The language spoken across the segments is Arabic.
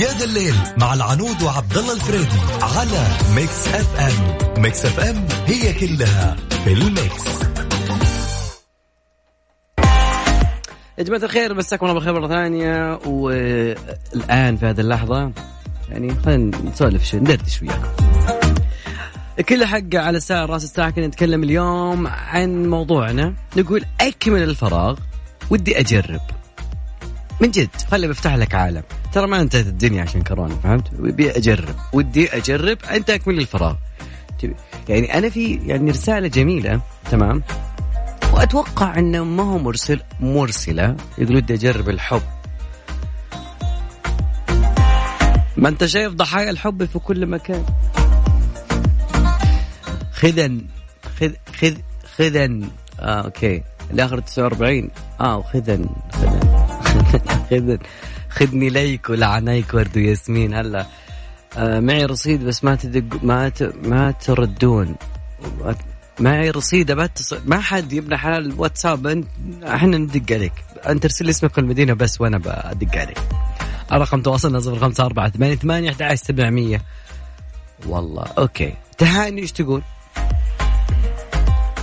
يا ذا الليل مع العنود وعبد الله الفريدي على ميكس اف ام. ميكس اف ام هي كلها في الميكس. يا جماعة الخير مساكم الله بالخير مرة ثانية. والآن في هذه اللحظة يعني خلينا نسولف شوي ندردش وياكم. كل حق على الساعة رأس الساعة كنا نتكلم اليوم عن موضوعنا. نقول أكمل الفراغ ودي أجرب. من جد خلي بفتح لك عالم. ترى ما انتهت الدنيا عشان كورونا فهمت؟ ودي أجرب ودي أجرب أنت أكمل الفراغ. يعني أنا في يعني رسالة جميلة تمام؟ وأتوقع انه ما هو مرسل مرسلة يقول ودي أجرب الحب. ما أنت شايف ضحايا الحب في كل مكان؟ خذا خذ خذ خذا آه أوكي. الآخر 49 آه وخذا خذا خذني ليك ولعنيك ورد وياسمين هلا آه معي رصيد بس ما تدق ما ت... ما تردون. معي رصيد بتصل ما حد يبنى حلال الواتساب. إحنا ندق عليك. أنت ارسل لي اسمك والمدينه بس وأنا بدق عليك. الرقم تواصلنا صفر خمسة أربعة ثمانية ثمانية أحد عشر سبعمية. والله okay. تهاني إيش تقول؟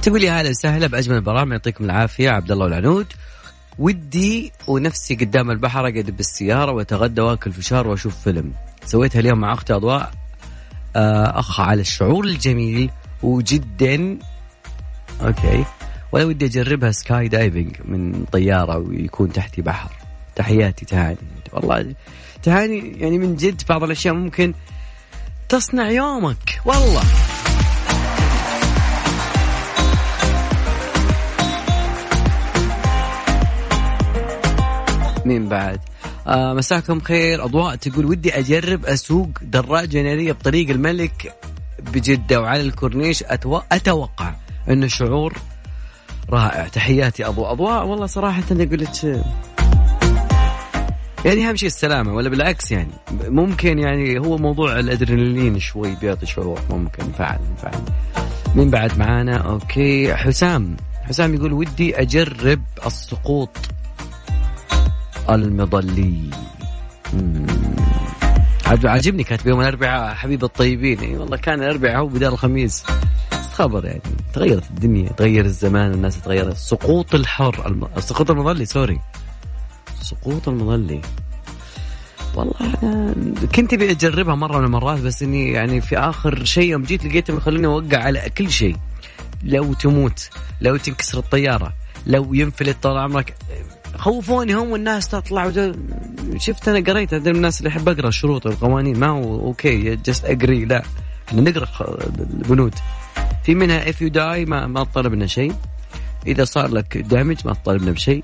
تقول يا هلا وسهلا بأجمل البرامج يعطيكم العافية. عبد الله والعنود ودي ونفسي قدام البحر أقعد بالسيارة وأتغدى وأكل فشار وأشوف فيلم. سويتها اليوم مع أختي أضواء آه، أخ على الشعور الجميل وجدا okay ولا ودي أجربها sky diving من طيارة ويكون تحتي بحر. تحياتي تهاني. والله تهاني يعني من جد بعض الأشياء ممكن تصنع يومك. والله. مين بعد. آه مساكم خير. أضواء تقول ودي أجرب أسوق دراجه ناريه بطريق الملك بجدة وعلى الكورنيش. أتوقع انه شعور رائع. تحياتي اضواء أضواء. والله صراحة أنا لك يعني أهم شيء السلامة ولا بالعكس يعني. ممكن يعني هو موضوع الأدرينالين شوي بيعطي شعور. ممكن فعلا فعلا. مين بعد معانا okay حسام. حسام يقول ودي أجرب السقوط. المظلي. عاجبني كاتب يوم الأربعاء حبيب الطيبين. إي والله كان الأربعاء هو بدال الخميس. خبر يعني تغيرت الدنيا تغير الزمان الناس تغيرت. سقوط الحر الم... سقوط المظلي sorry. سقوط المظلي. والله أنا كنت أبي أجربها مرة من المرات بس إني يعني في آخر شيء يوم جيت لقيتهم يخلوني أوقع على كل شيء. لو تموت لو تنكسر الطيارة لو ينفلت طال عمرك خوفوني هم والناس تطلع. شفت أنا قريت هذول الناس اللي يحب اقرا الشروط والقوانين. ما هو okay just agree لا إحنا نقرأ البنود. في منها if you die ما ما طلبنا شيء. إذا صار لك damage ما طلبنا بشيء.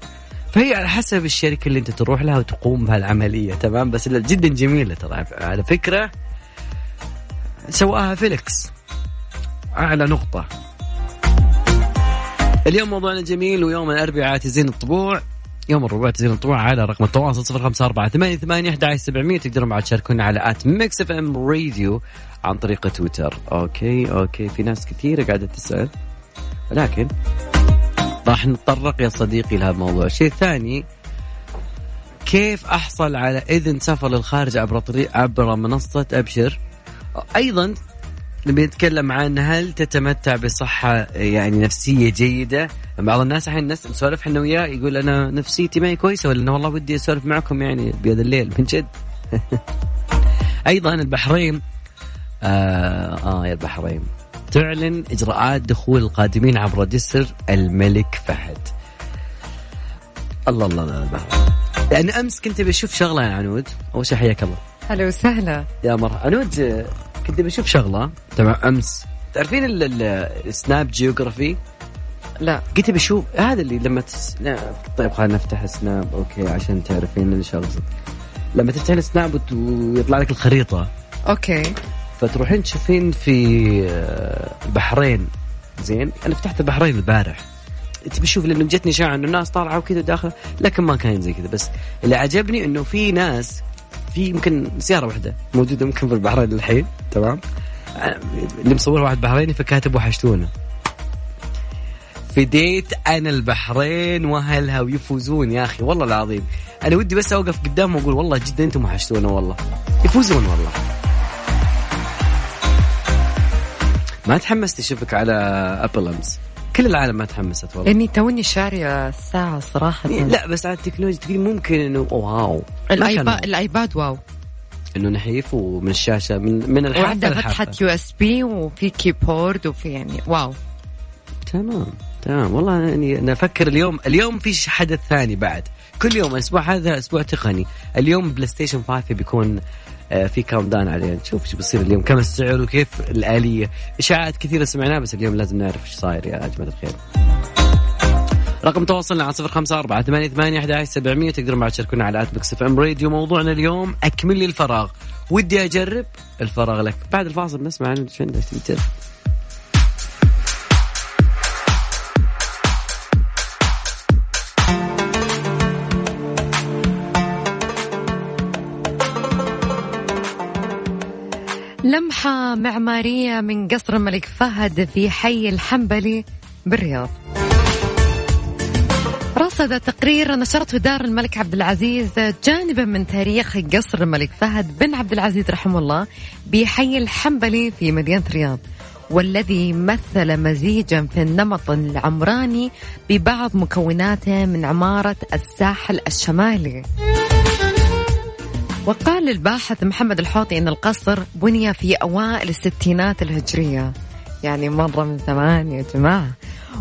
فهي على حسب الشركة اللي أنت تروح لها وتقوم بهالعملية تمام؟ بس جدا جميلة ترى. على فكرة سواها فيليكس أعلى نقطة. اليوم موضوعنا جميل ويوم الأربعاء تزين الطبوع. يوم الربوع تزين الطبوع على رقم التواصل صفر خمسة أربعة ثمانية ثمانية أحد سبعمية تقدرون بعد تشاركونا على at ميكس إف إم راديو عن طريق تويتر. okay okay في ناس كثيرة قاعدة تسأل. ولكن راح نتطرق يا صديقي لهذا الموضوع. الشيء الثاني كيف أحصل على إذن سفر للخارج عبر طريق عبر منصة أبشر؟ أيضا نبي نتكلم عن هل تتمتع بصحة يعني نفسية جيدة؟ بعض الناس الحين الناس نسولف إحنا وياه يقول أنا نفسيتي ما هي كويسة ولا انه والله ودي أسولف معكم يعني بهذا الليل من جد. أيضا البحرين. آه, آه يا البحرين. تعلن إجراءات دخول القادمين عبر جسر الملك فهد. الله الله الله البحرين لأن أمس كنت بشوف شغلة يا عنود. أول شيء حياك الله. هلا وسهلا. يا مرحبا. عنود كنت بشوف شغلة. تمام أمس. تعرفين السناب جيوغرافي؟ لا. قلت بشوف هذا اللي لما تس... طيب خلينا نفتح سناب okay عشان تعرفين الشغله لما تفتحين سناب وت... ويطلع لك الخريطة. okay. فتروحين تشوفين في البحرين زين أنا فتحت البحرين البارح. تبي تشوف لأنه جتني إشاعة إنه الناس طالعة وكذا داخل لكن ما كان زي كذا بس اللي عجبني إنه في ناس في يمكن سياره واحدة موجودة يمكن في البحرين الحين تمام؟ اللي مصور واحد بحريني فكاتب وحشتونا. فديت أنا البحرين وأهلها ويفوزون يا أخي والله العظيم. أنا ودي بس أوقف قدامهم وأقول والله جدا أنتم وحشتونا والله. يفوزون والله. ما تحمست أشوفك على Apple امس كل العالم ما تحمست والله. لاني توني شاريه الساعة صراحة. لا بس على التكنولوجيا تقول ممكن انه wow. الايباد الآيباد wow. إنه نحيف ومن الشاشة من من الحافة وعنده للحافة. فتحة USB وفي keyboard وفي يعني wow. تمام تمام. والله يعني أنا أفكر اليوم اليوم في حدث ثاني بعد. كل يوم الأسبوع هذا أسبوع تقني. اليوم بلاي ستيشن 5 بيكون في count down عليه. نشوف إيش بيصير اليوم. كم السعر وكيف الآلية. إشاعات كثيرة سمعناها بس اليوم لازم نعرف إيش صاير يا اجمل الخير. رقم تواصلنا على صفر خمسة أربعة ثمانية ثمانية أحد سبعمية. تقدرون بعد تشاركونا على at ميكس إف إم راديو. موضوعنا اليوم أكمل لي الفراغ. ودي أجرب الفراغ لك. بعد الفاصل نسمع عن إيش لمحة معمارية من قصر الملك فهد في حي الحنبلي بالرياض. رصد تقرير نشرته دار الملك عبد العزيز جانبا من تاريخ قصر الملك فهد بن عبد العزيز رحمه الله بحي الحنبلي في مدينة الرياض والذي مثل مزيجا في النمط العمراني ببعض مكوناته من عمارة الساحل الشمالي. وقال الباحث محمد الحوطي أن القصر بني في أوائل الستينات الهجرية يعني مرة من زمان يا جماعة.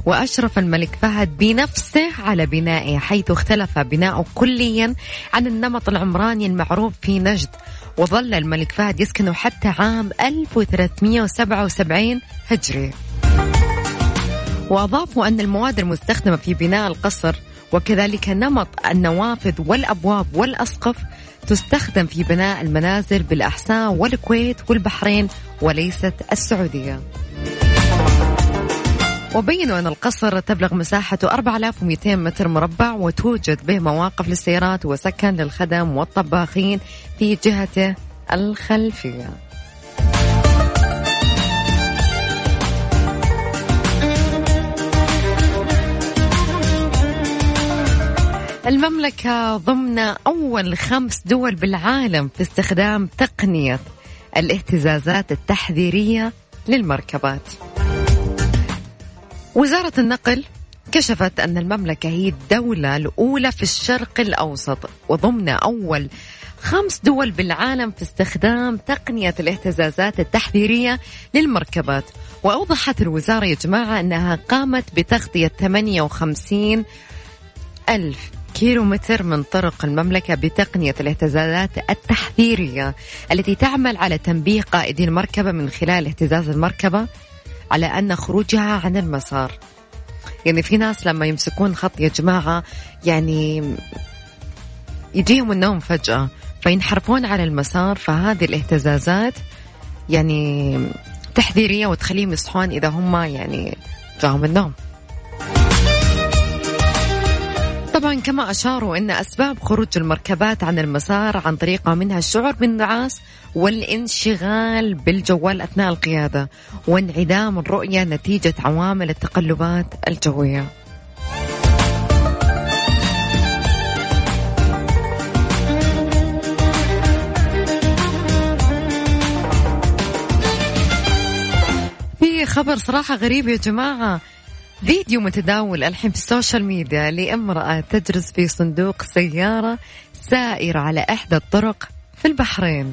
وأشرف الملك فهد بنفسه على بنائه حيث اختلف بناؤه كليا عن النمط العمراني المعروف في نجد. وظل الملك فهد يسكنه حتى عام 1377 هجري. وأضافوا أن المواد المستخدمة في بناء القصر وكذلك نمط النوافذ والأبواب والأسقف تستخدم في بناء المنازل بالأحساء والكويت والبحرين وليست السعودية. وبينوا أن القصر تبلغ مساحته 4200 متر مربع وتوجد به مواقف للسيارات وسكن للخدم والطباخين في جهته الخلفية. المملكة ضمن أول خمس دول بالعالم في استخدام تقنية الاهتزازات التحذيرية للمركبات. وزارة النقل كشفت أن المملكة هي الدولة الأولى في الشرق الأوسط وضمن أول خمس دول بالعالم في استخدام تقنية الاهتزازات التحذيرية للمركبات وأوضحت الوزارة يا جماعة أنها قامت بتغطية 58 ألف كيلومتر من طرق المملكة بتقنية الاهتزازات التحذيرية التي تعمل على تنبيه قائدي المركبة من خلال اهتزاز المركبة على أن خروجها عن المسار. يعني في ناس لما يمسكون خط يا جماعة يعني يجيهم النوم فجأة فينحرفون على المسار فهذه الاهتزازات يعني تحذيرية وتخليهم يصحون إذا هم يعني جاهم النوم. طبعا كما أشاروا أن أسباب خروج المركبات عن المسار عن طريقة منها الشعور بالنعاس والانشغال بالجوال أثناء القيادة وانعدام الرؤية نتيجة عوامل التقلبات الجوية. في خبر صراحة غريب يا جماعة. فيديو متداول الحين في ال social media لامرأة تجلس في صندوق سيارة سائرة على إحدى الطرق في البحرين.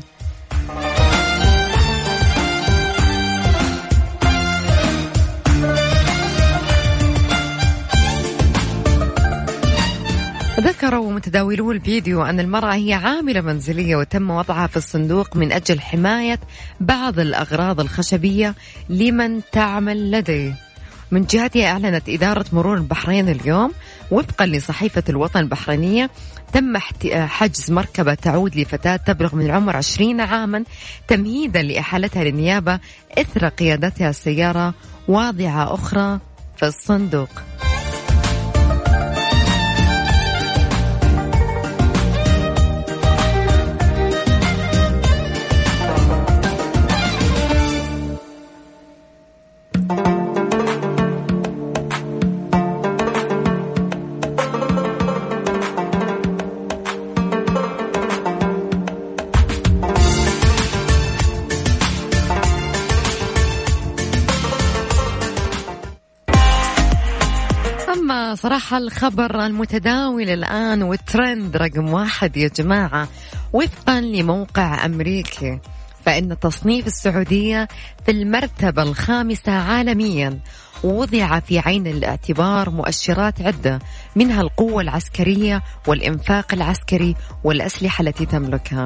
ذكروا متداولو الفيديو أن المرأة هي عاملة منزلية وتم وضعها في الصندوق من أجل حماية بعض الأغراض الخشبية لمن تعمل لديه. من جهتها أعلنت إدارة مرور البحرين اليوم وفقا لصحيفة الوطن البحرينية تم حجز مركبة تعود لفتاة تبلغ من العمر 20 عاما تمهيدا لإحالتها للنيابة إثر قيادتها السيارة واضعة أخرى في الصندوق. صراحة الخبر المتداول الآن والترند رقم واحد يا جماعة وفقا لموقع أمريكي فإن تصنيف السعودية في المرتبة الخامسة عالميا وضع في عين الاعتبار مؤشرات عدة منها القوة العسكرية والإنفاق العسكري والأسلحة التي تملكها.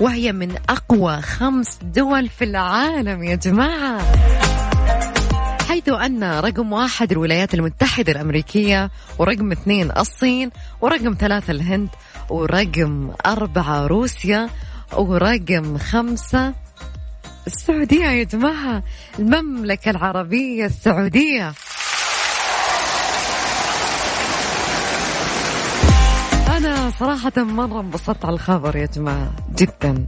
وهي من أقوى خمس دول في العالم يا جماعة. حيث أن رقم واحد الولايات المتحدة الأمريكية ورقم اثنين الصين ورقم ثلاثة الهند ورقم أربعة روسيا ورقم خمسة السعودية يا جماعة المملكة العربية السعودية. أنا صراحة مرة انبسطت على الخبر يا جماعة جدا.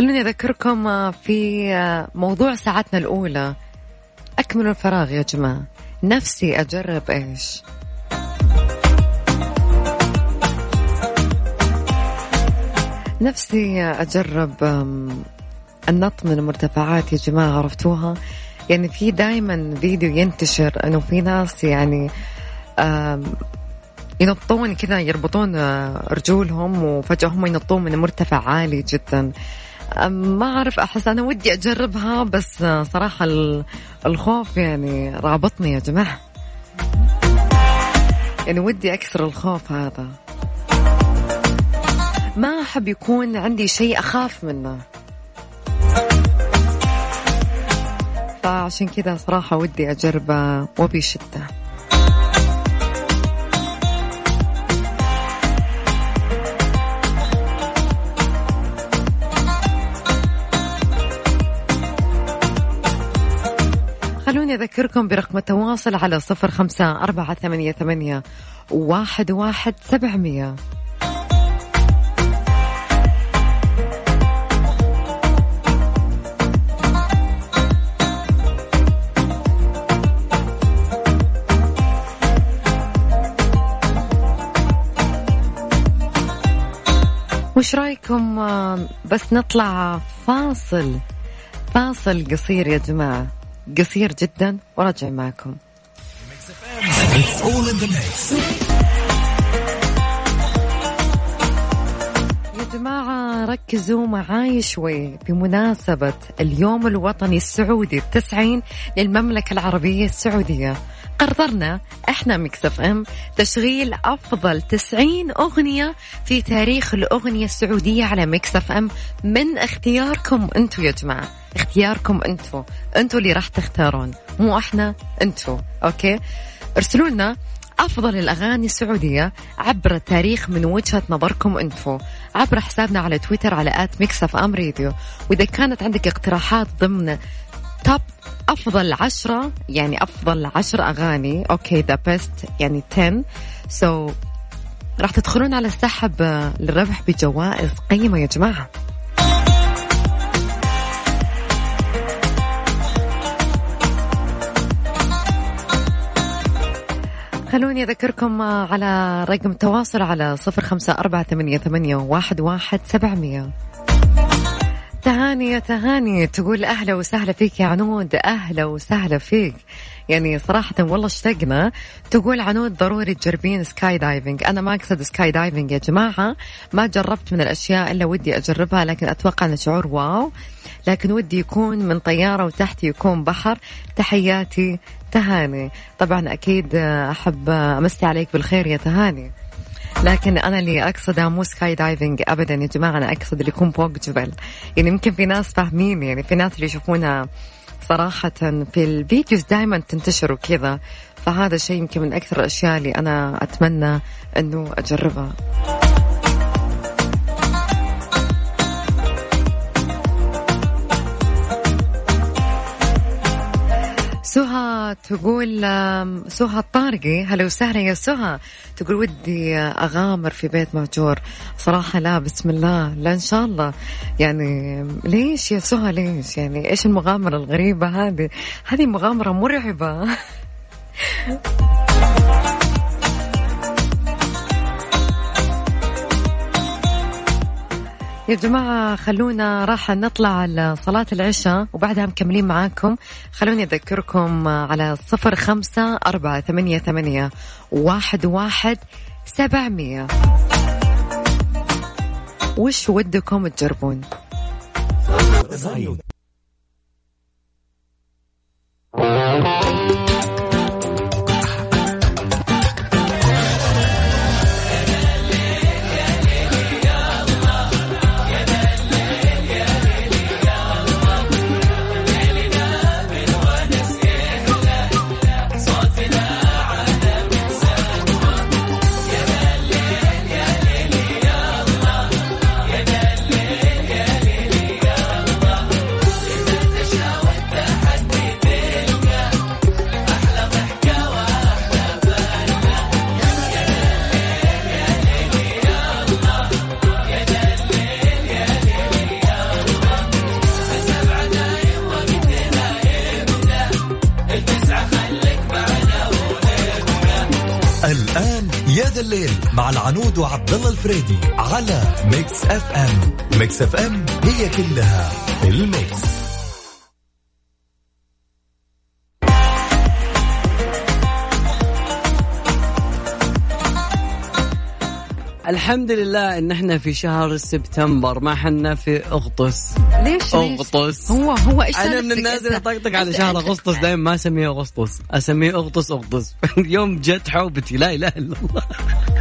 خلوني أذكركم في موضوع ساعتنا الأولى. أكملوا الفراغ يا جماعة. نفسي أجرب إيش؟ نفسي أجرب النط من المرتفعات يا جماعة عرفتوها؟ يعني في دايما فيديو ينتشر أنه في ناس يعني ينطون كذا يربطون رجولهم وفجأة هم ينطون من مرتفع عالي جدا. ما أعرف أحس أنا ودي أجربها بس صراحة الخوف يعني رابطني يا جماعة. يعني ودي أكسر الخوف هذا. ما أحب يكون عندي شيء أخاف منه. فعشان كذا صراحة ودي أجربه وبشدة. خلوني أذكركم برقم التواصل على صفر خمسة أربعة ثمانية, ثمانية واحد, واحد سبعمية. وش رأيكم؟ بس نطلع فاصل فاصل قصير يا جماعة. قصير جدا. وراجع معكم. يا جماعة ركزوا معاي شوي بمناسبة اليوم الوطني السعودي التسعين للمملكة العربية السعودية. قررنا إحنا مكسف إم تشغيل أفضل 90 أغنية في تاريخ الأغنية السعودية على ميكس اف ام. من اختياركم أنتم يا جماعة. اختياركم أنتم أنتم اللي راح تختارون مو إحنا أنتم okay؟ ارسلوا لنا أفضل الأغاني السعودية عبر التاريخ من وجهة نظركم أنتم عبر حسابنا على تويتر على at ميكس أف أم ريديو وإذا كانت عندك اقتراحات ضمن top أفضل عشرة يعني أفضل عشر أغاني okay the best يعني 10 سو so, راح تدخلون على السحب للربح بجوائز قيمة يا جماعة. خلوني أذكركم على رقم التواصل على صفر خمسة أربعة ثمانية, ثمانية واحد, واحد سبعمية. تهاني يا تهاني تقول أهلا وسهلا فيك يا عنود أهلا وسهلا فيك. يعني صراحة والله اشتقنا. تقول عنود ضروري تجربين skydiving أنا ما أقصد skydiving يا جماعة. ما جربت من الأشياء إلا ودي أجربها لكن أتوقع أن شعور wow. لكن ودي يكون من طيارة وتحت يكون بحر. تحياتي تهاني. طبعا أكيد أحب أمسي عليك بالخير يا تهاني. لكن أنا اللي أقصده مو skydiving ابدا يا جماعة أنا أقصد اللي يكون فوق جبل. يعني يمكن في ناس فاهمين يعني في ناس اللي يشوفونها صراحة في الفيديوز دائما تنتشر وكذا فهذا شيء يمكن من أكثر الأشياء اللي أنا أتمنى أنه أجربها. سهى تقول سهى الطارقي. هلا وسهلا يا سهى تقول ودي أغامر في بيت مهجور. صراحة لا بسم الله. لا إن شاء الله. يعني ليش يا سهى ليش؟ يعني إيش المغامرة الغريبة هذه؟ هذه مغامرة مرعبة. يا جماعة خلونا راح نطلع لصلاة العشاء وبعدها مكملين معاكم. خلوني أذكركم على صفر خمسة أربعة ثمانية, ثمانية واحد, واحد سبعمية. وش ودكم تجربون؟ Mix FM هي كلها في ال mix. الحمد لله ان إحنا في شهر سبتمبر ما حنا في أغطس. ليش أغطس. هو هو إيش أنا من الناس اللي طقطق على شهر اغسطس دائما ما أسميه اغسطس أسميه أغطس أغطس. يوم جت حوبتي لا إله إلا الله.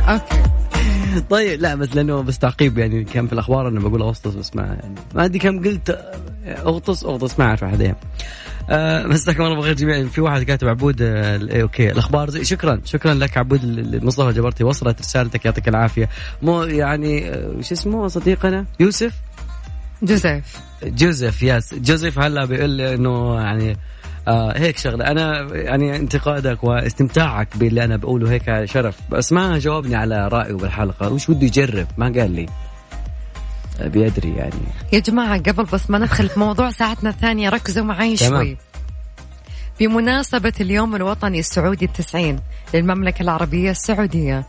okay. طيب لا بس لأنه بس تعقيب يعني كان في الأخبار إنه بقول اغسطس بس ما يعني ما أدري كم قلت أغطس أغطس ما أعرف أحد يعني. آه مساكم الله بالخير جميعا. في واحد كاتب عبود آه okay الأخبار زي شكرا شكرا لك عبود مصطفى جبرتي وصلت رسالتك يعطيك العافية. مو يعني آه شو اسمه صديقنا؟ يوسف؟ جوزيف. جوزيف yes جوزيف هلا بيقول إنه يعني آه هيك شغلة. أنا يعني انتقادك واستمتاعك باللي أنا بقوله هيك شرف. بس ما جاوبني على رأيه بالحلقة. وش بده يجرب؟ ما قال لي. بيدري يعني. يا جماعة قبل بس ما ندخل في موضوع ساعتنا الثانية ركزوا معي. شوي. بمناسبة اليوم الوطني السعودي التسعين للمملكة العربية السعودية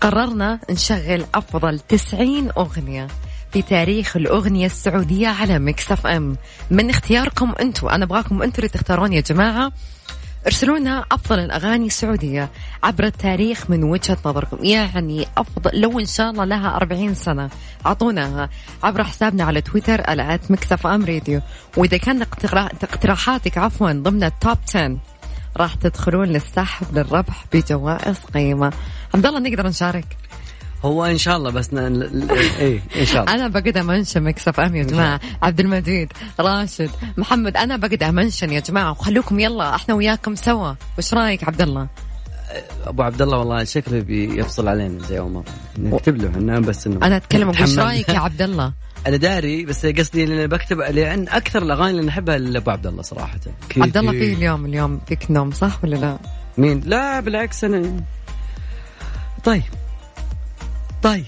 قررنا نشغل أفضل تسعين أغنية. في تاريخ الأغنية السعودية على Mix FM من اختياركم أنتم أنا أبغاكم أنتم اللي تختارون يا جماعة. ارسلونا أفضل الأغاني السعودية عبر التاريخ من وجهه نظركم يعني أفضل لو إن شاء الله لها 40 سنة. اعطوناها عبر حسابنا على تويتر على Mix FM Radio وإذا كان اقترا- اقتراحاتك عفوا ضمن ال top 10 راح تدخلون للسحب للربح بجوائز قيمة. عبد الله نقدر نشارك؟ هو إن شاء الله بس ن... إيه إن شاء الله. أنا بقدر mention Mix FM يا جماعة. عبد المجيد راشد محمد أنا بقدر mention يا جماعة. وخلوكم يلا إحنا وياكم سوا. وش رأيك عبد الله؟ أبو عبد الله والله شكله بيفصل علينا زي أول مرة. نكتب له إحنا بس إنه أنا أتكلم تحمل. رأيك يا عبد الله؟ أنا داري بس قصدي اني بكتب لأن أكثر الأغاني اللي نحبها لأبو عبد الله صراحة. عبد الله. فيه اليوم اليوم فيك نوم صح ولا لا؟ مين؟ لا بالعكس أنا. طيب. طيب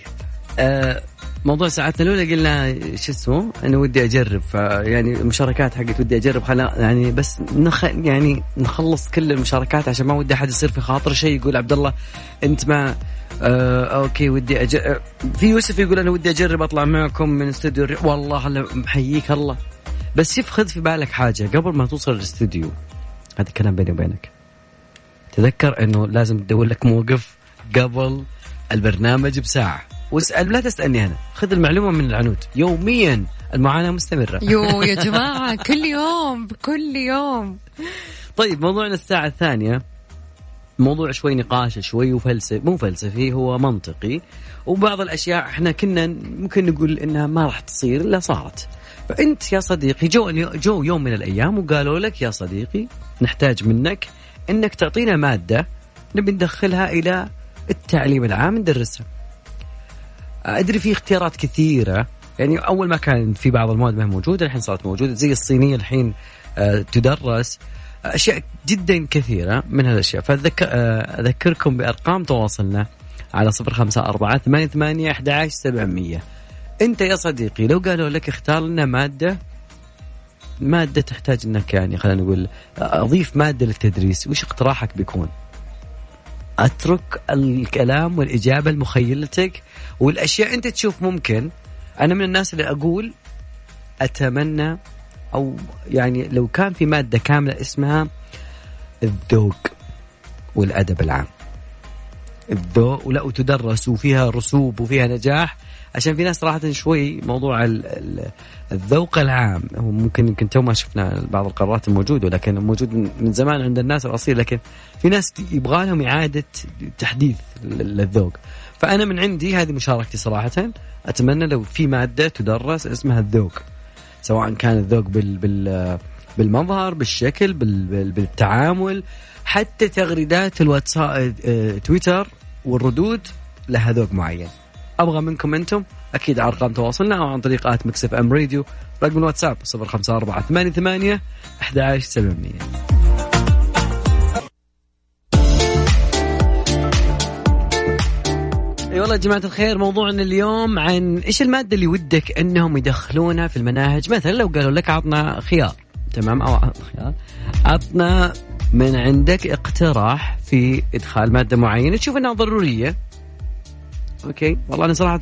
آه موضوع ساعتنا الأولى قلنا شو اسمه؟ أنا ودي أجرب فيعني المشاركات حقت ودي أجرب خلا يعني بس نخ يعني نخلص كل المشاركات عشان ما ودي أحد يصير في خاطر شيء يقول عبد الله أنت ما آه okay ودي أجرب في يوسف يقول أنا ودي أجرب أطلع معكم من استوديو والله محييك الله. بس شوف خذ في بالك حاجة قبل ما توصل الاستوديو هذا كلام بيني وبينك تذكر إنه لازم تدور لك موقف قبل البرنامج بساعة. واسأل لا تسألني أنا. خذ المعلومة من العنود. يوميا المعاناة مستمرة. يو يا جماعة كل يوم كل يوم. طيب موضوعنا الساعة الثانية. موضوع شوي نقاش شوي وفلسفي مو فلسفي هو منطقي. وبعض الأشياء إحنا كنا ممكن نقول إنها ما راح تصير الا صارت. فأنت يا صديقي جو جو يوم من الأيام وقالوا لك يا صديقي نحتاج منك إنك تعطينا مادة نبي ندخلها إلى التعليم العام ندرسها أدري في اختيارات كثيرة. يعني أول ما كان في بعض المواد ما موجودة الحين صارت موجودة. زي الصينية الحين آه، تدرس. أشياء جدا كثيرة من هالأشياء. فاذكركم بأرقام تواصلنا على صفر خمسة أربعة ثمانية ثمانية أحد عشر سبعمية. أنت يا صديقي لو قالوا لك اختار لنا مادة مادة تحتاج أنك يعني خلينا نقول أضيف مادة للتدريس وش اقتراحك بيكون؟ أترك الكلام والإجابة لمخيلتك والأشياء أنت تشوف ممكن. أنا من الناس اللي أقول أتمنى أو يعني لو كان في مادة كاملة اسمها الذوق والأدب العام. الذوق ولا وتدرس وفيها رسوب وفيها نجاح. عشان في ناس صراحة شوي موضوع ال- ال- الذوق العام ممكن يمكن تو ما شفنا بعض القرارات الموجودة ولكن موجود من زمان عند الناس الأصيل لكن في ناس يبغى لهم إعادة تحديث لل- للذوق. فأنا من عندي هذه مشاركتي صراحة أتمنى لو في مادة تدرس اسمها الذوق سواء كان الذوق بال بال بالمظهر بالشكل بال بال بالتعامل حتى تغريدات الواتساب آه، تويتر والردود لها ذوق معين. أبغى منكم أنتم أكيد على أرقام تواصلنا أو عن طريق at Mix FM Radio رقم الواتساب 054 88 11700 أي والله يا جماعة الخير موضوعنا اليوم عن إيش المادة اللي ودك أنهم يدخلونها في المناهج؟ مثلا لو قالوا لك عطنا خيار تمام؟ أو خيار. عطنا من عندك اقتراح في إدخال مادة معينة تشوف إنها ضرورية. أوكي؟ والله أنا صراحة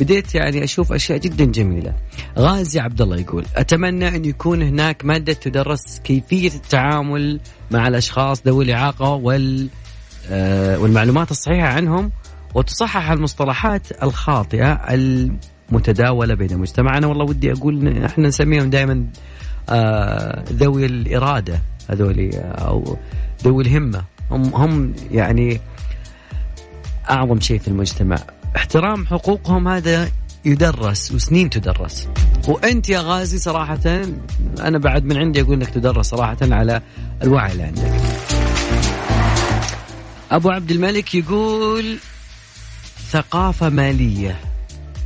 بديت يعني أشوف أشياء جدا جميلة. غازي عبد الله يقول أتمنى أن يكون هناك مادة تدرس كيفية التعامل مع الأشخاص ذوي الإعاقة وال آه، والمعلومات الصحيحة عنهم وتصحح المصطلحات الخاطئة المتداولة بين مجتمعنا. والله ودي أقول إحنا نسميهم دائما آه، ذوي الإرادة هذول أو ذوي الهمة. هم هم يعني أعظم شيء في المجتمع. احترام حقوقهم هذا يدرس وسنين تدرس. وأنت يا غازي صراحة أنا بعد من عندي أقول انك تدرس صراحة على الوعي اللي عندك. أبو عبد الملك يقول ثقافة مالية.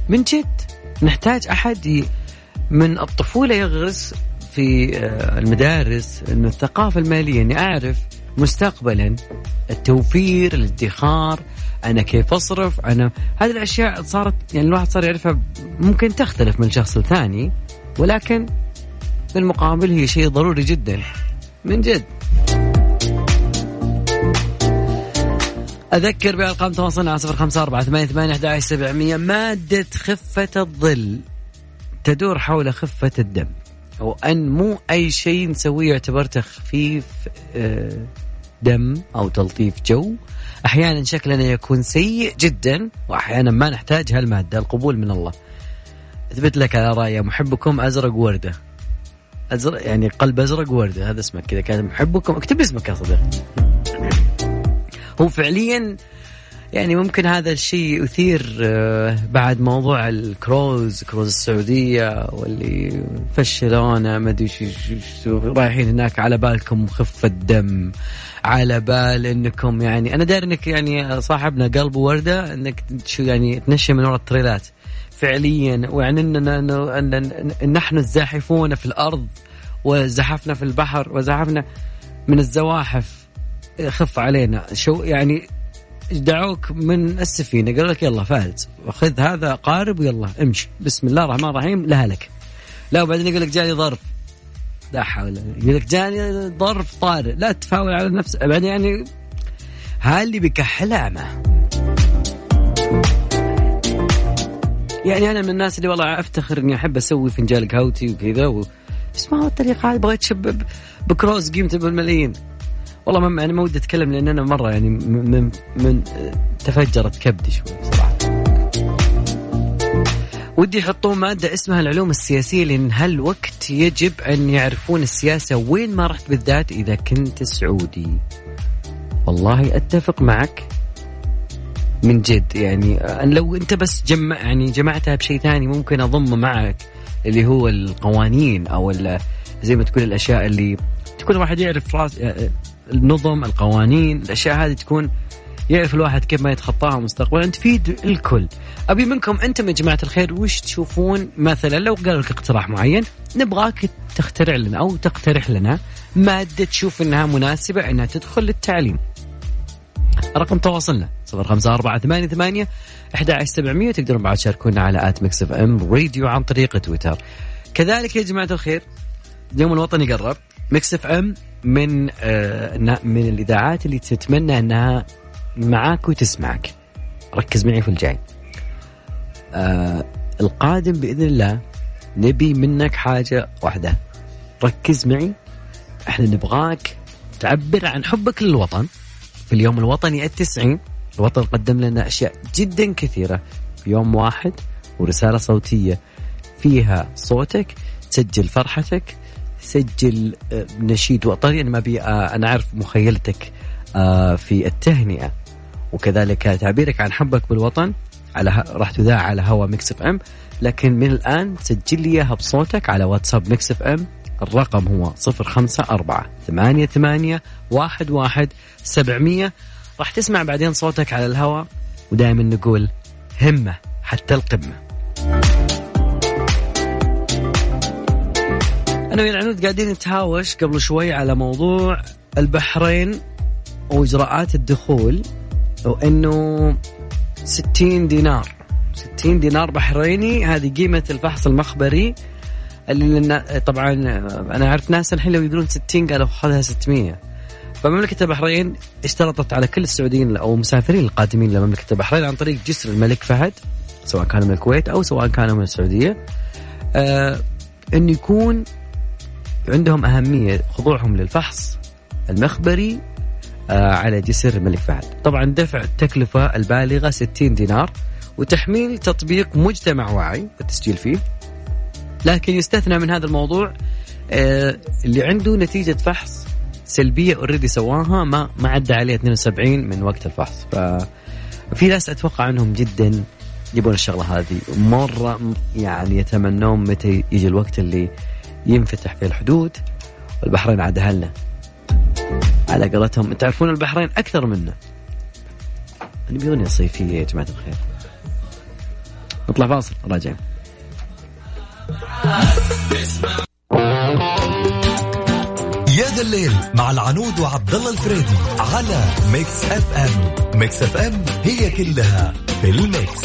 من جد نحتاج أحد من الطفولة يغرس في آه، المدارس انه الثقافة المالية إني أعرف مستقبلا التوفير الادخار أنا كيف أصرف؟ أنا هذه الأشياء صارت يعني الواحد صار يعرفها ممكن تختلف من شخص لثاني ولكن بالمقابل هي شيء ضروري جدا من جد. أذكر بأرقام تواصلنا على صفر خمسة أربعة ثمانية ثمانية سبعمية مادة خفة الظل تدور حول خفة الدم. وأن مو أي شيء نسويه يعتبر تخفيف آه، دم أو تلطيف جو. أحيانا شكلنا يكون سيء جدا وأحيانا ما نحتاج هالمادة القبول من الله. أثبت لك على رأي محبكم أزرق وردة. أزرق يعني قلب أزرق وردة هذا اسمك كذا كان. محبكم اكتب اسمك يا صديقي هو فعليا يعني ممكن هذا الشيء يثير آه، بعد موضوع الكروز كروز السعودية واللي فشلونا ما أدري رايحين هناك على بالكم خفة دم على بال إنكم يعني أنا داري إنك يعني صاحبنا قلب وردة إنك شو يعني تنشي من وراء التريلات. فعليا انه إن نحن الزاحفون في الأرض وزحفنا في البحر وزحفنا من الزواحف خف علينا. شو يعني دعوك من السفينة. قالوا لك يلا فاز وخذ هذا قارب ويلا امشي. بسم الله الرحمن الرحيم. لها لك. لا وبعدين يقول لك جاني ظرف. لا حول. يقول لك جاني ظرف طارئ. لا تفاول على نفسك بعدين يعني ها اللي بيكحلها اعمى يعني أنا من الناس اللي والله أفتخر إني أحب أسوي فنجان قهوتي وكذا و... بس ما هو الطريقة هذه. بغيت شب بكروز قيمته بالملايين. والله ما أنا ما ودي أتكلم لأن أنا مرة يعني من من, من تفجرت كبدي شوي صراحة. ودي يحطون مادة اسمها العلوم السياسية لأن هالوقت يجب أن يعرفون السياسة وين ما رحت بالذات إذا كنت سعودي. والله أتفق معك من جد. يعني أن لو أنت بس جمع يعني جمعتها بشيء ثاني ممكن أضم معك اللي هو القوانين أو زي ما تقول الأشياء اللي تكون الواحد يعرف راس النظم القوانين الأشياء هذه تكون يعرف الواحد كيف ما يتخطاها مستقبلا تفيد الكل. أبي منكم أنتم يا جماعة الخير وش تشوفون؟ مثلا لو قالوا لك اقتراح معين نبغاك تخترع لنا أو تقترح لنا مادة تشوف إنها مناسبة إنها تدخل للتعليم. رقم تواصلنا 05488 11700 تقدرون بعد تشاركونا على at Mix FM Radio عن طريق تويتر. كذلك يا جماعة الخير اليوم الوطني قرب Mix FM من آه من الإذاعات اللي تتمنى أنها معاك وتسمعك. ركز معي في الجاي. آه القادم بإذن الله نبي منك حاجة واحدة. ركز معي. إحنا نبغاك تعبر عن حبك للوطن. في اليوم الوطني التسعين الوطن قدم لنا أشياء جدا كثيرة. في يوم واحد ورسالة صوتية. فيها صوتك تسجل فرحتك سجل آه، نشيد وطني أنا ما بي آه، أنا أعرف مخيلتك آه، في التهنئة. وكذلك تعبيرك عن حبك بالوطن على راح تذاع على هوا Mix FM. لكن من الآن سجل لي إياها بصوتك على واتساب Mix FM. الرقم هو صفر خمسة أربعة ثمانية ثمانية واحد واحد سبعمية. راح تسمع بعدين صوتك على الهواء ودائما نقول همة حتى القمة. أنا ويا العنود قاعدين نتهاوش قبل شوي على موضوع البحرين وإجراءات الدخول وأنه 60 دينار. 60 دينار بحريني هذه قيمة الفحص المخبري اللي طبعا أنا عرفت ناس الحين لو يقولون 60 قالوا خذها 600 فمملكة البحرين اشترطت على كل السعوديين أو المسافرين القادمين لمملكة البحرين عن طريق جسر الملك فهد سواء كانوا من الكويت أو سواء كانوا من السعودية آه انه يكون عندهم أهمية خضوعهم للفحص المخبري آه على جسر الملك فهد. طبعا دفع التكلفة البالغة 60 دينار وتحميل تطبيق مجتمع واعي التسجيل فيه. لكن يستثنى من هذا الموضوع آه، اللي عنده نتيجة فحص سلبية اوريدي سواها ما ما عدى عليه 72 من وقت الفحص. ففي ناس أتوقع أنهم جدا يبون الشغلة هذه. مرة يعني يتمنون متى يجي الوقت اللي ينفتح فيه الحدود والبحرين عاد أهلنا. على قولتهم تعرفون البحرين أكثر منا. نبي اغنيه صيفيه يا جماعة الخير. نطلع فاصل راجعين. يا ذا الليل مع العنود وعبد الله الفريدي على Mix FM. Mix FM هي كلها في ال mix.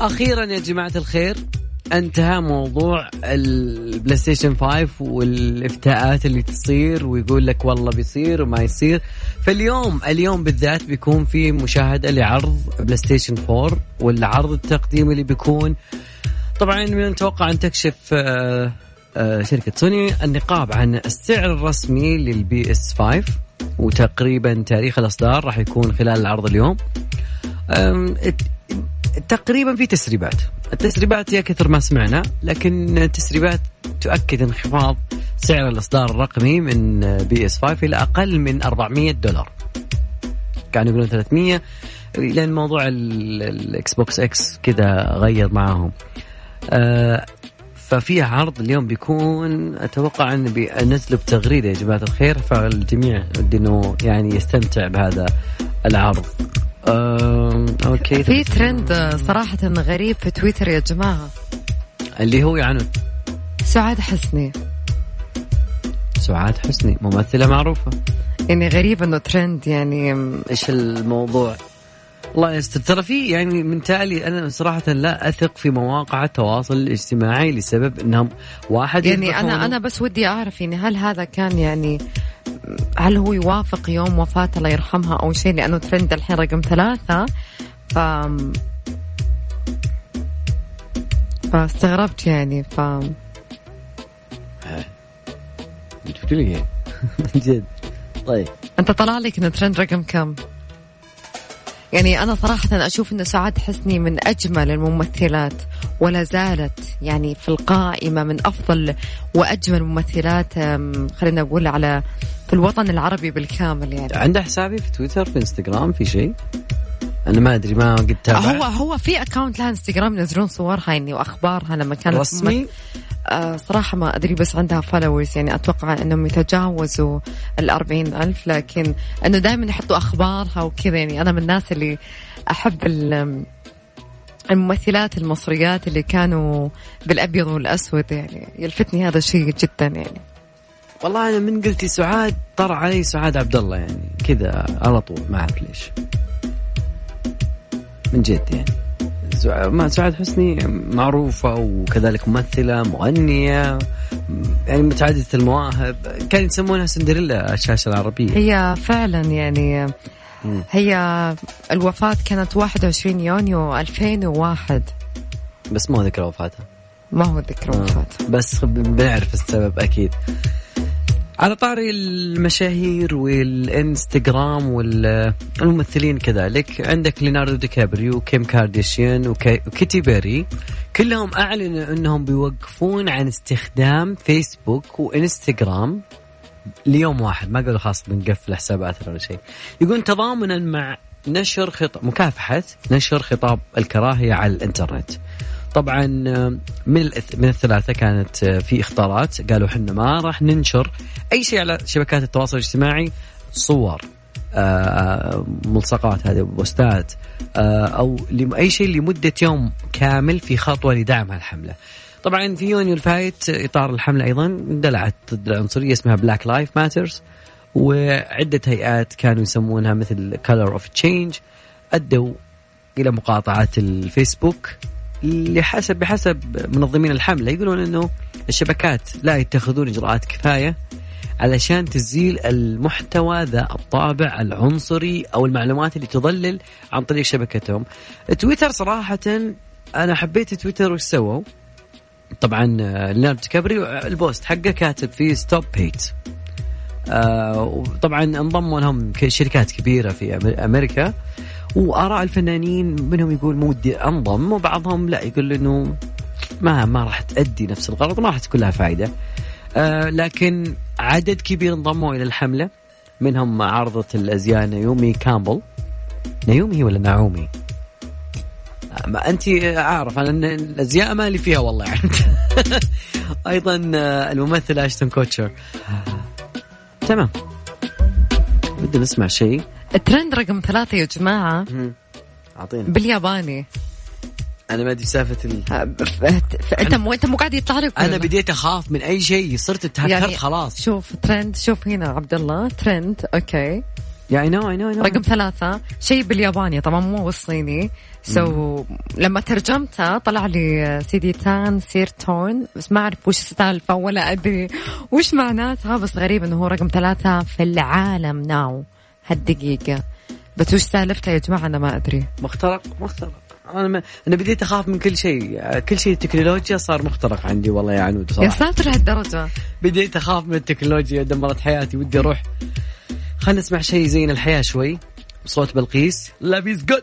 أخيرا يا جماعة الخير انتهى موضوع ال PlayStation 5 والإفتاءات اللي تصير ويقول لك والله بيصير وما يصير. فاليوم اليوم بالذات بيكون في مشاهدة لعرض PlayStation 4 والعرض التقديمي اللي بيكون. طبعا من المتوقع أن تكشف آه، آه، شركة سوني النقاب عن السعر الرسمي لل PS 5 وتقريبا تاريخ الإصدار راح يكون خلال العرض اليوم. تقريبا في تسريبات. التسريبات يا كثر ما سمعنا لكن التسريبات تؤكد انخفاض سعر الإصدار الرقمي من PS 5 إلى أقل من 400 دولار. كانوا يقولون 300 لأن موضوع ال Xbox X كذا غير معاهم. آه ففي عرض اليوم بيكون أتوقع أن بينزلوا بتغريدة يا جماعة الخير فالجميع إنه يعني يستمتع بهذا العرض. okay. في ترند صراحة غريب في تويتر يا جماعة. اللي هو يعني سعاد حسني. سعاد حسني ممثلة معروفة. يعني غريب إنه ترند يعني. إيش الموضوع؟ الله يستر. ترى في يعني من تالي أنا صراحة لا أثق في مواقع التواصل الاجتماعي لسبب إنهم واحد يعني أنا أنا بس ودي أعرف يعني هل هذا كان يعني هل هو يوافق يوم وفاة الله يرحمها أو شيء؟ لأنه ترند الحين رقم ثلاثة. ف فاستغربت يعني ف لي. جد. طيب. أنت طلع لك ترند رقم كم؟ يعني أنا صراحة أشوف انه سعاد حسني من أجمل الممثلات ولا زالت يعني في القائمة من أفضل وأجمل الممثلات خلينا نقول على في الوطن العربي بالكامل يعني. عندها حساب في تويتر في إنستغرام في شيء؟ أنا ما أدري ما قد تابعت هو هو في account لها انستغرام ينزلون صورها يعني وأخبارها لما كانت رسمي؟ آه صراحة ما أدري بس عندها followers يعني. أتوقع أنهم يتجاوزوا الأربعين ألف لكن أنه دائما يحطوا أخبارها وكذا يعني. أنا من الناس اللي أحب الممثلات المصريات اللي كانوا بالأبيض والأسود يعني. يلفتني هذا الشيء جدا يعني. والله أنا من قلتي سعاد طر علي سعاد عبد الله يعني. كذا على طول ما أعرف ليش. من جد يعني. ما سعاد حسني معروفة وكذلك ممثلة مغنية يعني متعددة المواهب كان يسمونها سندريلا الشاشة العربية. هي فعلا يعني. هي الوفاة كانت 21 يونيو 2001 بس ما ذكر وفاتها ما هو ذكر آه. وفاته بس بنعرف السبب أكيد. على طاري المشاهير والإنستغرام والممثلين كذلك عندك ليوناردو دي كابريو وكيم كارديشيان وكي- وكيتي بيري. كلهم أعلنوا إنهم بيوقفون عن استخدام فيسبوك وإنستغرام ليوم واحد. ما قالوا خلاص بنقفل حساباتنا ولا شيء. يقولون تضامنا مع نشر خطاب مكافحة نشر خطاب الكراهية على الإنترنت. طبعا آه، من من الثلاثة كانت آه، في اختارات قالوا إحنا ما راح ننشر أي شيء على شبكات التواصل الاجتماعي صور آه، ملصقات هذه بوستات آه، أو أي شيء لمدة يوم كامل في خطوة لدعم هالحملة. طبعا في يونيو الفايت في إطار الحملة أيضا اندلعت ضد العنصرية اسمها Black Lives Matter وعدة هيئات كانوا يسمونها مثل Color of Change أدوا إلى مقاطعة الفيسبوك لحسب بحسب منظمين الحمله يقولون إنه الشبكات لا يتخذون إجراءات كفاية علشان تزيل المحتوى ذا الطابع العنصري أو المعلومات اللي تضلل عن طريق شبكتهم. تويتر صراحة أنا حبيت تويتر وش سووا؟ طبعا آه، ليوناردو دي كابريو آه، ال post حقه كاتب فيه stop hate. آه وطبعا انضموا لهم شركات كبيرة في أمر- أمريكا وآراء الفنانين منهم يقول ودي أنضم وبعضهم لا يقول إنه ما ما راح تأدي نفس الغرض ما راح تكون لها فائده. آه لكن عدد كبير انضموا إلى الحملة منهم عارضة الأزياء نيومي كامبل. نيومي ولا نعومي؟ آه، ما أنت اعرف أنا إن الأزياء مالي فيها والله. يعني أيضا آه، الممثل أشتون كوتشر. تمام. بدنا نسمع شيء. الترند رقم ثلاثة يا جماعة. أعطينا. بالياباني. أنا ما أدري سالفة ال... ف- انت مو أنت مو قاعد يطلع لك أنا؟ بديت أخاف من أي شيء صرت اتهكرت يعني خلاص. شوف ترند شوف هنا عبد الله trend okay. يا اي نو اي نو رقم ثلاثة شيء بالياباني طبعا مو بالصيني. so لما ترجمتها طلع لي سيدي تان سيرتون بس ما أعرف وش السالفة ولا أدري وش معناتها بس غريب إنه هو رقم ثلاثة في العالم now هالدقيقة. بس وش سالفتها يا جماعة؟ أنا ما أدري. مخترق؟ مخترق. أنا ما... أنا بديت أخاف من كل شيء. كل شيء تكنولوجيا صار مخترق عندي والله يا عنود يا صراحة ساتر هالدرجة. بديت أخاف من التكنولوجيا. دمرت حياتي ودي أروح. خلينا نسمع شيء زين الحياة شوي. بصوت بلقيس. لابيز جود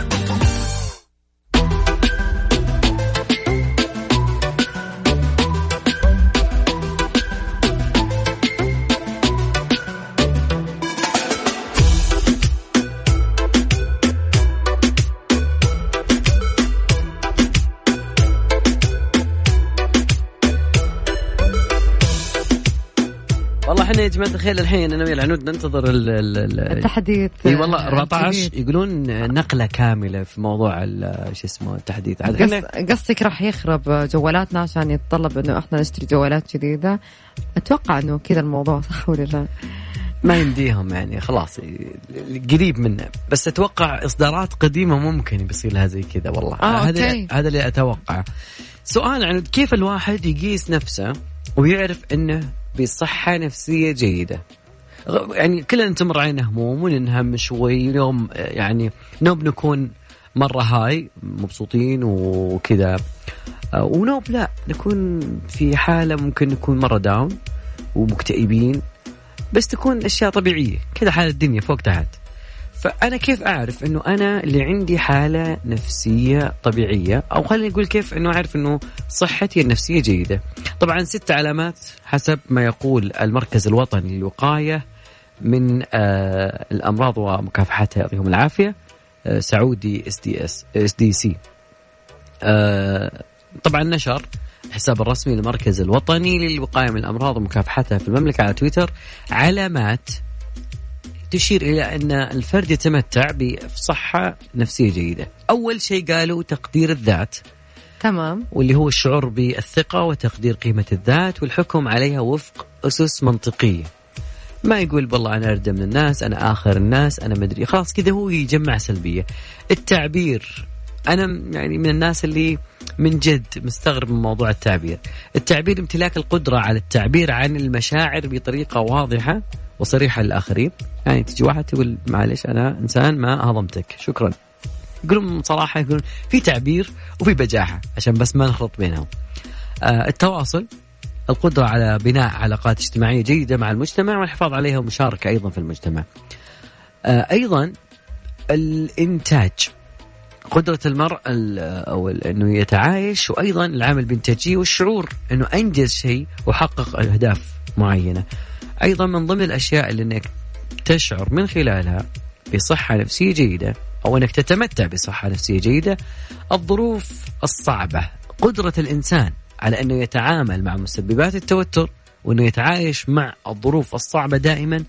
إحنا يا جماعة الخير الحين أنا ويا العنود ننتظر ال ال ال التحديث إي والله آه، 14 الجديد. يقولون نقلة كاملة في موضوع ال- شو اسمه التحديث. قصدك راح يخرب جوالاتنا عشان يتطلب إنه إحنا نشتري جوالات جديدة. أتوقع إنه كذا الموضوع صح ولا لا؟ ما يمديهم يعني خلاص قريب منه. بس أتوقع إصدارات قديمة ممكن بيصير لها زي كذا والله. آه، هذا. هذا اللي أتوقع. سؤال عن كيف الواحد يقيس نفسه ويعرف إنه بصحة نفسية جيدة. غ- يعني كلنا تمر علينا هموم وننهم شوي آه، يعني نوب نكون مرة هاي مبسوطين وكذا. آه، ونوب لا نكون في حالة ممكن نكون مرة داون ومكتئبين بس تكون أشياء طبيعية. كذا حال الدنيا فوق تحت فأنا كيف أعرف إنه أنا اللي عندي حالة نفسية طبيعية؟ أو خليني أقول كيف إنه أعرف إنه صحتي النفسية جيدة. طبعا ست علامات حسب ما يقول المركز الوطني للوقاية من آه الأمراض ومكافحتها يعطيهم العافية. آه Saudi CDC إس CDC. طبعا نشر الحساب الرسمي للمركز الوطني للوقاية من الأمراض ومكافحتها في المملكة على تويتر علامات تشير إلى أن الفرد يتمتع بصحة نفسية جيدة. أول شيء قالوا تقدير الذات تمام. واللي هو الشعور بالثقة وتقدير قيمة الذات والحكم عليها وفق أسس منطقية. ما يقول والله أنا أردى من الناس أنا آخر الناس أنا مدري خلاص كذا هو يجمع سلبية. التعبير أنا يعني من الناس اللي من جد مستغرب من موضوع التعبير. التعبير امتلاك القدرة على التعبير عن المشاعر بطريقة واضحة وصريحة للآخرين. يعني تجي واحد تقول معلش أنا إنسان ما هضمتك شكرا. يقولون صراحة يقولون في تعبير وفي بجاحة عشان بس ما نخلط بينهم. آه التواصل القدرة على بناء علاقات اجتماعية جيدة مع المجتمع والحفاظ عليها ومشاركة أيضا في المجتمع. آه أيضا الإنتاج قدرة المرء أو أنه يتعايش وأيضا العمل بإنتاجية والشعور أنه أنجز شيء وحقق أهداف معينة. أيضا من ضمن الأشياء اللي أنك تشعر من خلالها بصحة نفسية جيدة أو أنك تتمتع بصحة نفسية جيدة الظروف الصعبة قدرة الإنسان على أنه يتعامل مع مسببات التوتر وأنه يتعايش مع الظروف الصعبة دائما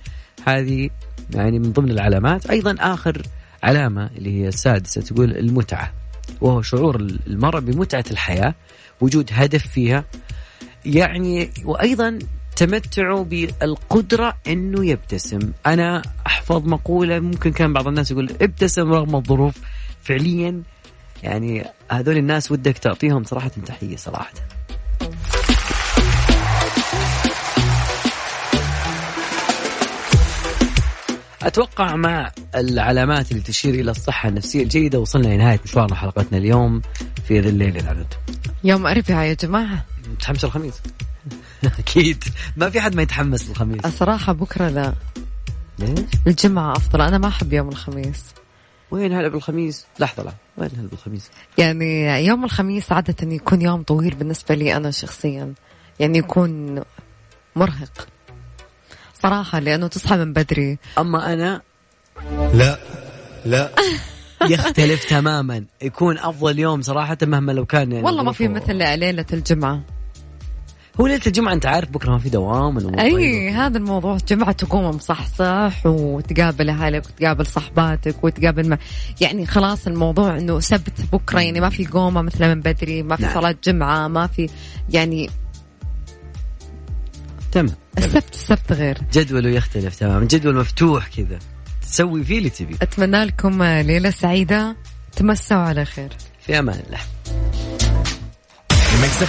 هذه يعني من ضمن العلامات. أيضا آخر علامة اللي هي السادسة تقول المتعة وهو شعور المرء بمتعة الحياة وجود هدف فيها. يعني وأيضا تمتعوا بالقدرة أنه يبتسم. أنا أحفظ مقولة ممكن كان بعض الناس يقول ابتسم رغم الظروف. فعليا يعني هذول الناس ودك تعطيهم صراحة تحية صراحة. أتوقع مع العلامات اللي تشير إلى الصحة النفسية الجيدة وصلنا لنهاية مشوارنا حلقتنا اليوم في ذا الليل العدد يوم أربعاء يا جماعة. متحمس الخميس أكيد. ما في حد ما يتحمس الخميس. الصراحة بكرة لا. ليش؟ الجمعة أفضل. أنا ما أحب يوم الخميس. وين هلا بالخميس؟ لحظة لا. وين هلا بالخميس؟ يعني يوم الخميس عادة يكون يوم طويل بالنسبة لي أنا شخصيا. يعني يكون مرهق. صراحة لأنه تصحى من بدري. أما أنا؟ لا. لا. يختلف تماما. يكون أفضل يوم صراحة مهما لو كان يعني والله ما في مثل ليلة الجمعة. هو ليلة الجمعة أنت عارف بكرة ما في دوام ولا طيب. هذا الموضوع. الجمعة تقوم مصحصح وتقابل أهلك وتقابل صحباتك وتقابل ما يعني خلاص الموضوع إنه سبت بكرة يعني ما في قومة مثل من بدري ما في نعم. صلاة جمعة ما في يعني تمام. السبت السبت غير. جدوله يختلف تماما. جدول مفتوح كذا. تسوي فيه اللي تبي. أتمنى لكم ليلة سعيدة. تمسوا على خير. في أمان الله.